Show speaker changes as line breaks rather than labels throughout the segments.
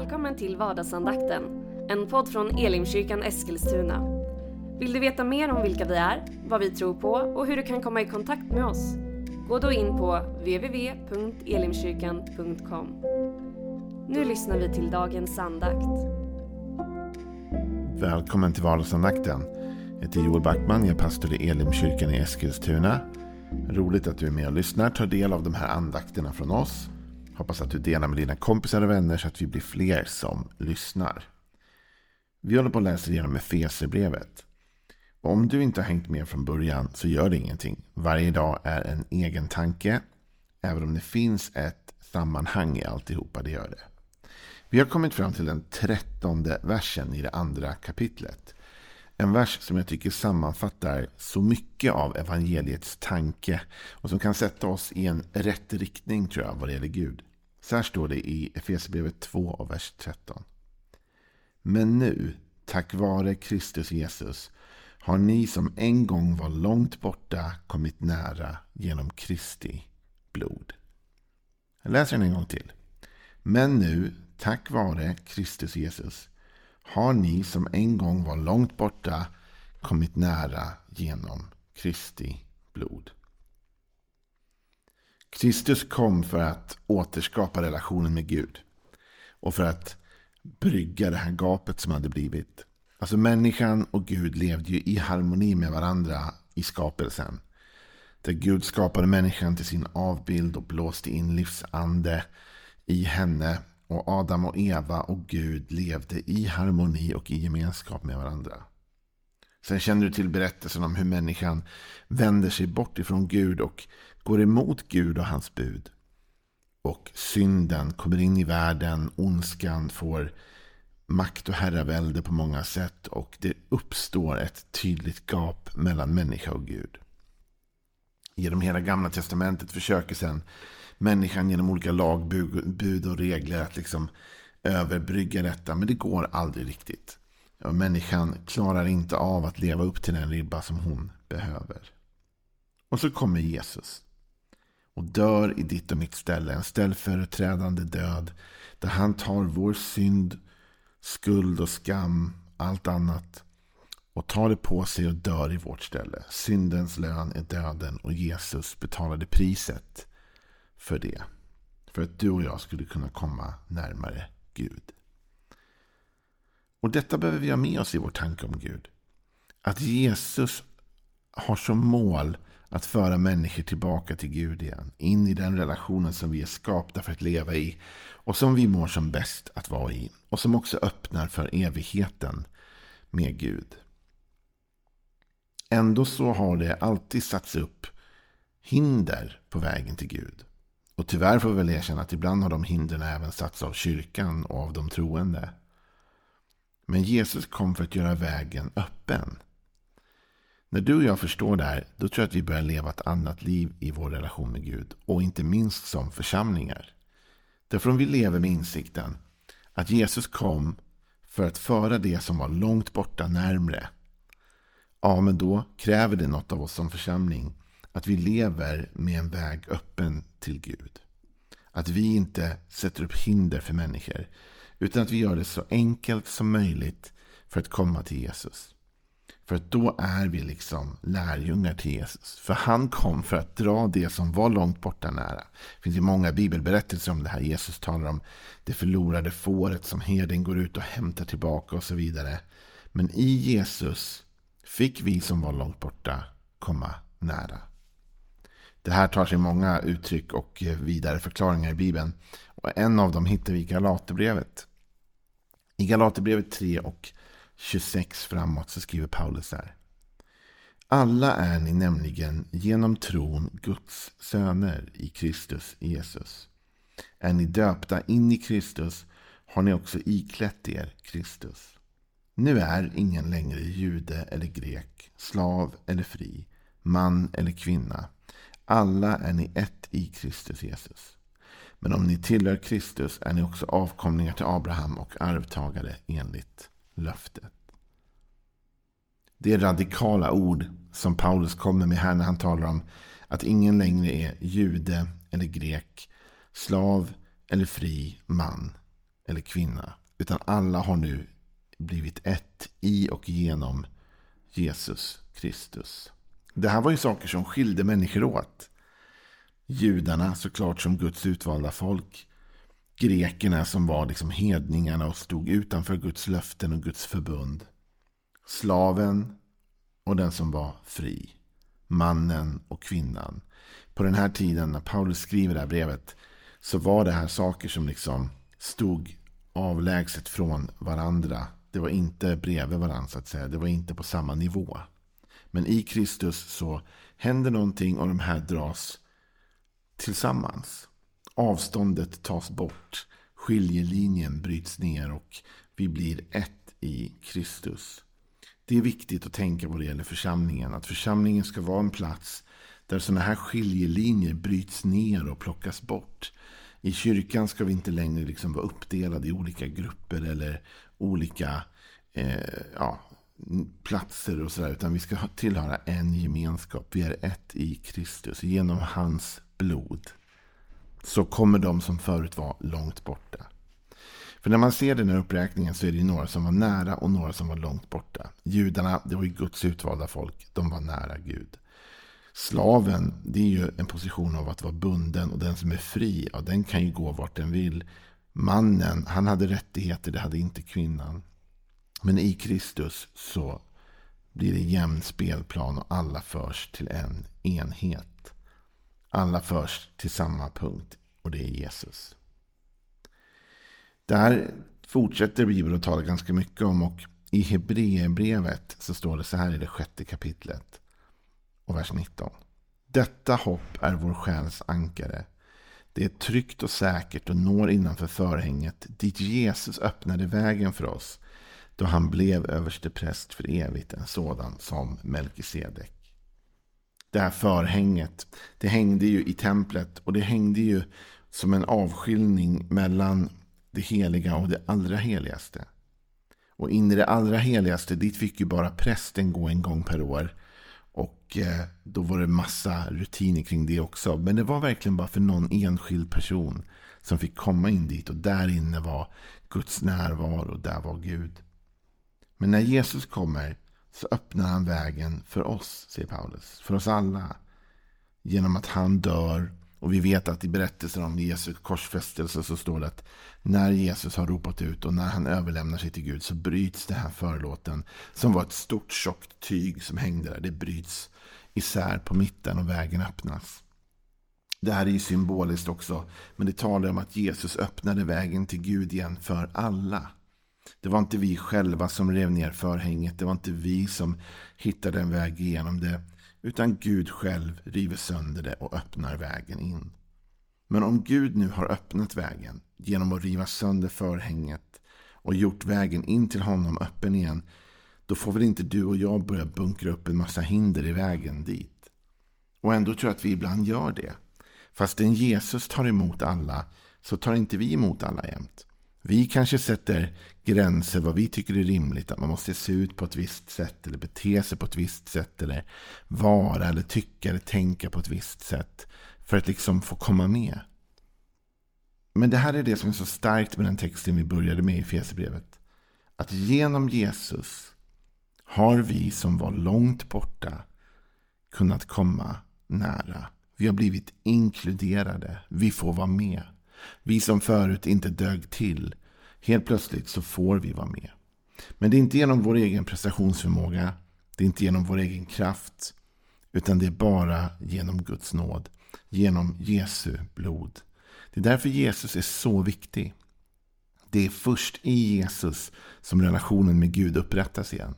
Välkommen till vardagsandakten, en podd från Elimkyrkan Eskilstuna. Vill du veta mer om vilka vi är, vad vi tror på och hur du kan komma i kontakt med oss? Gå då in på www.elimkyrkan.com. Nu lyssnar vi till dagens andakt.
Välkommen till vardagsandakten. Jag heter Joel Backman, jag är pastor i Elimkyrkan i Eskilstuna. Roligt att du är med och lyssnar, tar del av de här andakterna från oss. Hoppas att du delar med dina kompisar och vänner så att vi blir fler som lyssnar. Vi håller på att läsa igenom Efesierbrevet. Om du inte har hängt med från början så gör det ingenting. Varje dag är en egen tanke. Även om det finns ett sammanhang i alltihopa, det gör det. Vi har kommit fram till den trettonde versen i det andra kapitlet. En vers som jag tycker sammanfattar så mycket av evangeliets tanke och som kan sätta oss i en rätt riktning tror jag vad det gäller Gud. Så här står det i Efesierbrevet 2 och vers 13. Men nu, tack vare Kristus Jesus, har ni som en gång var långt borta kommit nära genom Kristi blod. Jag läser den en gång till. Men nu, tack vare Kristus Jesus, har ni som en gång var långt borta kommit nära genom Kristi blod. Kristus kom för att återskapa relationen med Gud. Och för att brygga det här gapet som hade blivit. Alltså människan och Gud levde ju i harmoni med varandra i skapelsen. Där Gud skapade människan till sin avbild och blåste in livsande i henne. Och Adam och Eva och Gud levde i harmoni och i gemenskap med varandra. Sen känner du till berättelsen om hur människan vänder sig bort ifrån Gud och går emot Gud och hans bud. Och synden kommer in i världen, ondskan får makt och herravälde på många sätt och det uppstår ett tydligt gap mellan människa och Gud. Genom hela gamla testamentet försöker sen människan genom olika lagbud och regler att liksom överbrygga detta, men det går aldrig riktigt. Och människan klarar inte av att leva upp till den ribba som hon behöver. Och så kommer Jesus och dör i ditt och mitt ställe. En ställföreträdande död där han tar vår synd, skuld och skam, allt annat och tar det på sig och dör i vårt ställe. Syndens lön är döden och Jesus betalade priset för det. För att du och jag skulle kunna komma närmare Gud. Och detta behöver vi ha med oss i vår tanke om Gud. Att Jesus har som mål att föra människor tillbaka till Gud igen. In i den relationen som vi är skapta för att leva i. Och som vi mår som bäst att vara i. Och som också öppnar för evigheten med Gud. Ändå så har det alltid satts upp hinder på vägen till Gud. Och tyvärr får vi väl erkänna att ibland har de hindren även satts av kyrkan och av de troende. Men Jesus kom för att göra vägen öppen. När du och jag förstår det här, då tror jag att vi börjar leva ett annat liv i vår relation med Gud. Och inte minst som församlingar. Därför om vi lever med insikten att Jesus kom för att föra det som var långt borta närmre. Ja, men då kräver det något av oss som församling. Att vi lever med en väg öppen till Gud. Att vi inte sätter upp hinder för människor. Utan att vi gör det så enkelt som möjligt för att komma till Jesus. För att då är vi liksom lärjungar till Jesus. För han kom för att dra det som var långt borta nära. Det finns ju många bibelberättelser om det här. Jesus talar om det förlorade fåret som herden går ut och hämtar tillbaka och så vidare. Men i Jesus fick vi som var långt borta komma nära. Det här tar sig många uttryck och vidare förklaringar i Bibeln. Och en av dem hittar vi i Galaterbrevet. I Galaterbrevet 3 och 26 framåt så skriver Paulus här. Alla är ni nämligen genom tron Guds söner i Kristus Jesus. Är ni döpta in i Kristus har ni också iklätt er Kristus. Nu är ingen längre jude eller grek, slav eller fri, man eller kvinna. Alla är ni ett i Kristus Jesus. Men om ni tillhör Kristus är ni också avkomlingar till Abraham och arvtagare enligt löftet. Det är radikala ord som Paulus kommer med här när han talar om att ingen längre är jude eller grek, slav eller fri man eller kvinna. Utan alla har nu blivit ett i och genom Jesus Kristus. Det här var ju saker som skilde människor åt. Judarna såklart som Guds utvalda folk. Grekerna som var liksom hedningarna och stod utanför Guds löften och Guds förbund. Slaven och den som var fri. Mannen och kvinnan. På den här tiden när Paulus skriver det här brevet så var det här saker som liksom stod avlägset från varandra. Det var inte bredvid varandra så att säga. Det var inte på samma nivå. Men i Kristus så händer någonting och de här dras tillsammans. Avståndet tas bort. Skiljelinjen bryts ner och vi blir ett i Kristus. Det är viktigt att tänka på det gäller församlingen. Att församlingen ska vara en plats där sådana här skiljelinjer bryts ner och plockas bort. I kyrkan ska vi inte längre liksom vara uppdelade i olika grupper eller olika eh, ja, platser och sådär. Utan vi ska tillhöra en gemenskap. Vi är ett i Kristus. Genom hans blod. Så kommer de som förut var långt borta. För när man ser den här uppräkningen så är det några som var nära och några som var långt borta. Judarna, det var ju Guds utvalda folk. De var nära Gud. Slaven, det är ju en position av att vara bunden och den som är fri, ja, den kan ju gå vart den vill. Mannen, han hade rättigheter, det hade inte kvinnan. Men i Kristus så blir det jämn spelplan och alla förs till en enhet. Alla förs till samma punkt och det är Jesus. Det här fortsätter Bibeln att tala ganska mycket om och i Hebreerbrevet så står det så här i det sjätte kapitlet och vers 19. Detta hopp är vår själs ankare. Det är tryggt och säkert och når innanför förhänget dit Jesus öppnade vägen för oss då han blev överste präst för evigt, en sådan som Melkisedek. Det här förhänget, det hängde ju i templet och det hängde ju som en avskiljning mellan det heliga och det allra heligaste. Och in i det allra heligaste, dit fick ju bara prästen gå en gång per år. Och eh, då var det massa rutiner kring det också. Men det var verkligen bara för någon enskild person som fick komma in dit. Och där inne var Guds närvaro, och där var Gud. Men när Jesus kommer så öppnar han vägen för oss, säger Paulus. För oss alla. Genom att han dör. Och vi vet att i berättelsen om Jesu korsfästelse så står det att när Jesus har ropat ut och när han överlämnar sig till Gud så bryts det här förlåten som var ett stort tjockt tyg som hängde där. Det bryts isär på mitten och vägen öppnas. Det här är ju symboliskt också, men det talar om att Jesus öppnade vägen till Gud igen för alla. Det var inte vi själva som rev ner förhänget. Det var inte vi som hittade en väg igenom det. Utan Gud själv river sönder det och öppnar vägen in. Men om Gud nu har öppnat vägen genom att riva sönder förhänget och gjort vägen in till honom öppen igen. Då får väl inte du och jag börja bunkra upp en massa hinder i vägen dit. Och ändå tror jag att vi ibland gör det. Fastän Jesus tar emot alla så tar inte vi emot alla jämt. Vi kanske sätter gränser vad vi tycker är rimligt. Att man måste se ut på ett visst sätt. Eller bete sig på ett visst sätt. Eller vara eller tycka eller tänka på ett visst sätt. För att liksom få komma med. Men det här är det som är så starkt med den texten vi började med i Fesebrevet. Att genom Jesus har vi som var långt borta kunnat komma nära. Vi har blivit inkluderade. Vi får vara med. Vi som förut inte dög till. Helt plötsligt så får vi vara med. Men det är inte genom vår egen prestationsförmåga. Det är inte genom vår egen kraft. Utan det är bara genom Guds nåd. Genom Jesu blod. Det är därför Jesus är så viktig. Det är först i Jesus som relationen med Gud upprättas igen.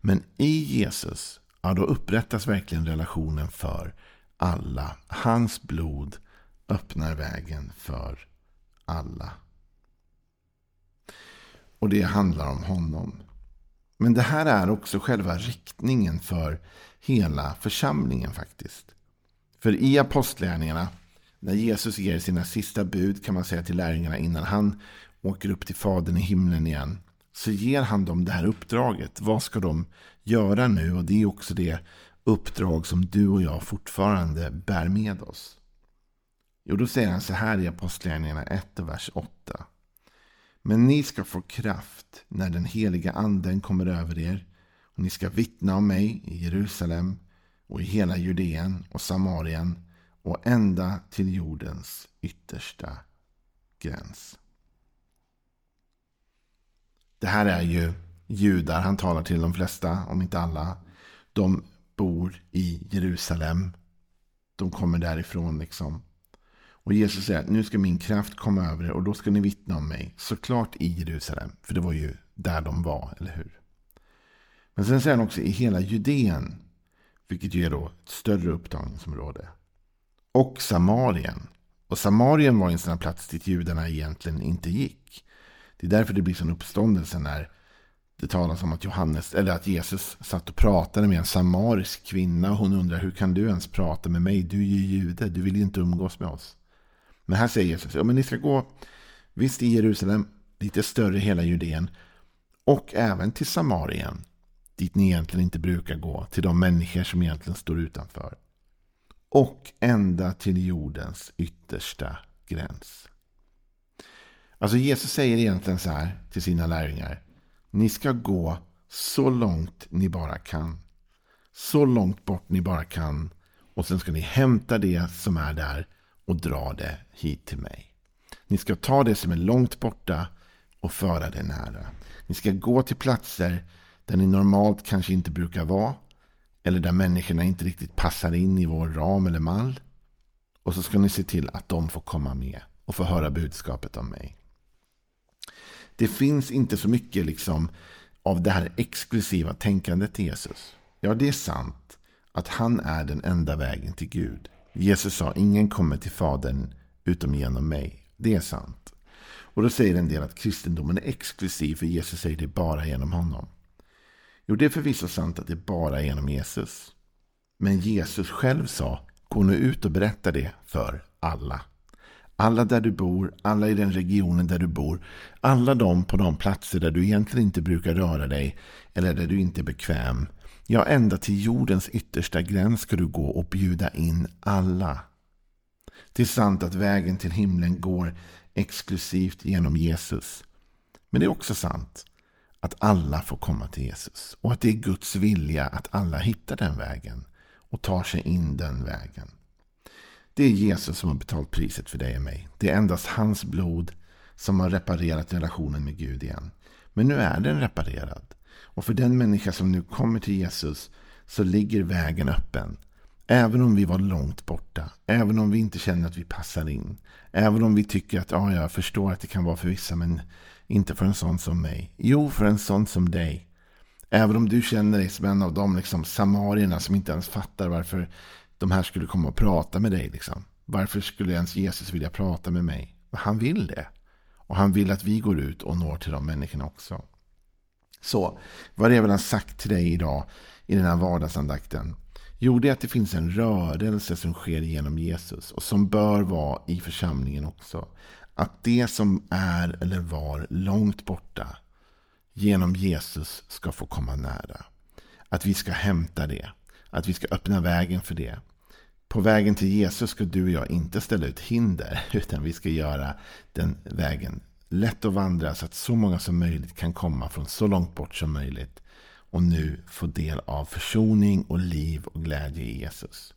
Men i Jesus, ja då upprättas verkligen relationen för alla. Hans blod öppnar vägen för alla. Och det handlar om honom. Men det här är också själva riktningen för hela församlingen faktiskt. För i apostlärningarna, när Jesus ger sina sista bud kan man säga till lärjungarna innan han åker upp till Fadern i himlen igen. Så ger han dem det här uppdraget. Vad ska de göra nu? Och det är också det uppdrag som du och jag fortfarande bär med oss. Jo, då säger han så här i Apostlagärningarna 1 vers 8. Men ni ska få kraft när den heliga anden kommer över er och ni ska vittna om mig i Jerusalem och i hela Judeen och Samarien och ända till jordens yttersta gräns. Det här är ju judar han talar till de flesta, om inte alla. De bor i Jerusalem. De kommer därifrån liksom. Och Jesus säger att nu ska min kraft komma över er och då ska ni vittna om mig. Såklart i Jerusalem, för det var ju där de var, eller hur? Men sen säger han också i hela Judeen, vilket ju är då ett större upptagningsområde. Och Samarien. Och Samarien var en sån plats dit judarna egentligen inte gick. Det är därför det blir sån uppståndelse när det talas om att Johannes, eller att Jesus satt och pratade med en samarisk kvinna. Och hon undrar, hur kan du ens prata med mig? Du är ju jude, du vill ju inte umgås med oss. Men här säger Jesus, ja men ni ska gå, visst i Jerusalem, lite större hela Judeen. Och även till Samarien, dit ni egentligen inte brukar gå. Till de människor som egentligen står utanför. Och ända till jordens yttersta gräns. Alltså Jesus säger egentligen så här till sina lärjungar. Ni ska gå så långt ni bara kan. Så långt bort ni bara kan. Och sen ska ni hämta det som är där och dra det hit till mig. Ni ska ta det som är långt borta och föra det nära. Ni ska gå till platser där ni normalt kanske inte brukar vara. Eller där människorna inte riktigt passar in i vår ram eller mall. Och så ska ni se till att de får komma med och få höra budskapet om mig. Det finns inte så mycket liksom av det här exklusiva tänkandet till Jesus. Ja, det är sant att han är den enda vägen till Gud. Jesus sa ingen kommer till Fadern utom genom mig. Det är sant. Och då säger en del att kristendomen är exklusiv för Jesus säger det bara genom honom. Jo, det är förvisso sant att det är bara genom Jesus. Men Jesus själv sa gå nu ut och berätta det för alla. Alla där du bor, alla i den regionen där du bor, alla de på de platser där du egentligen inte brukar röra dig eller där du inte är bekväm. Ja, ända till jordens yttersta gräns ska du gå och bjuda in alla. Det är sant att vägen till himlen går exklusivt genom Jesus. Men det är också sant att alla får komma till Jesus. Och att det är Guds vilja att alla hittar den vägen och tar sig in den vägen. Det är Jesus som har betalt priset för dig och mig. Det är endast hans blod som har reparerat relationen med Gud igen. Men nu är den reparerad. Och för den människa som nu kommer till Jesus så ligger vägen öppen. Även om vi var långt borta. Även om vi inte känner att vi passar in. Även om vi tycker att ja, jag förstår att det kan vara för vissa men inte för en sån som mig. Jo, för en sån som dig. Även om du känner dig som en av de liksom, samarierna som inte ens fattar varför de här skulle komma och prata med dig. Liksom. Varför skulle ens Jesus vilja prata med mig? Han vill det. Och han vill att vi går ut och når till de människorna också. Så, vad är det jag vill ha sagt till dig idag i den här vardagsandakten? Jo, det är att det finns en rörelse som sker genom Jesus och som bör vara i församlingen också. Att det som är eller var långt borta genom Jesus ska få komma nära. Att vi ska hämta det. Att vi ska öppna vägen för det. På vägen till Jesus ska du och jag inte ställa ut hinder. Utan vi ska göra den vägen lätt att vandra så att så många som möjligt kan komma från så långt bort som möjligt. Och nu få del av försoning och liv och glädje i Jesus.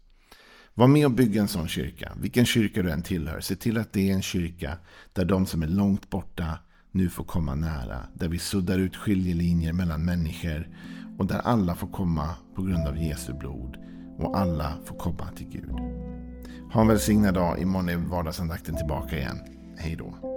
Var med och bygg en sån kyrka. Vilken kyrka du än tillhör. Se till att det är en kyrka där de som är långt borta nu får komma nära. Där vi suddar ut skiljelinjer mellan människor. Och där alla får komma på grund av Jesu blod. Och alla får komma till Gud. Ha en välsignad dag. Imorgon är vardagsandakten tillbaka igen. Hej då.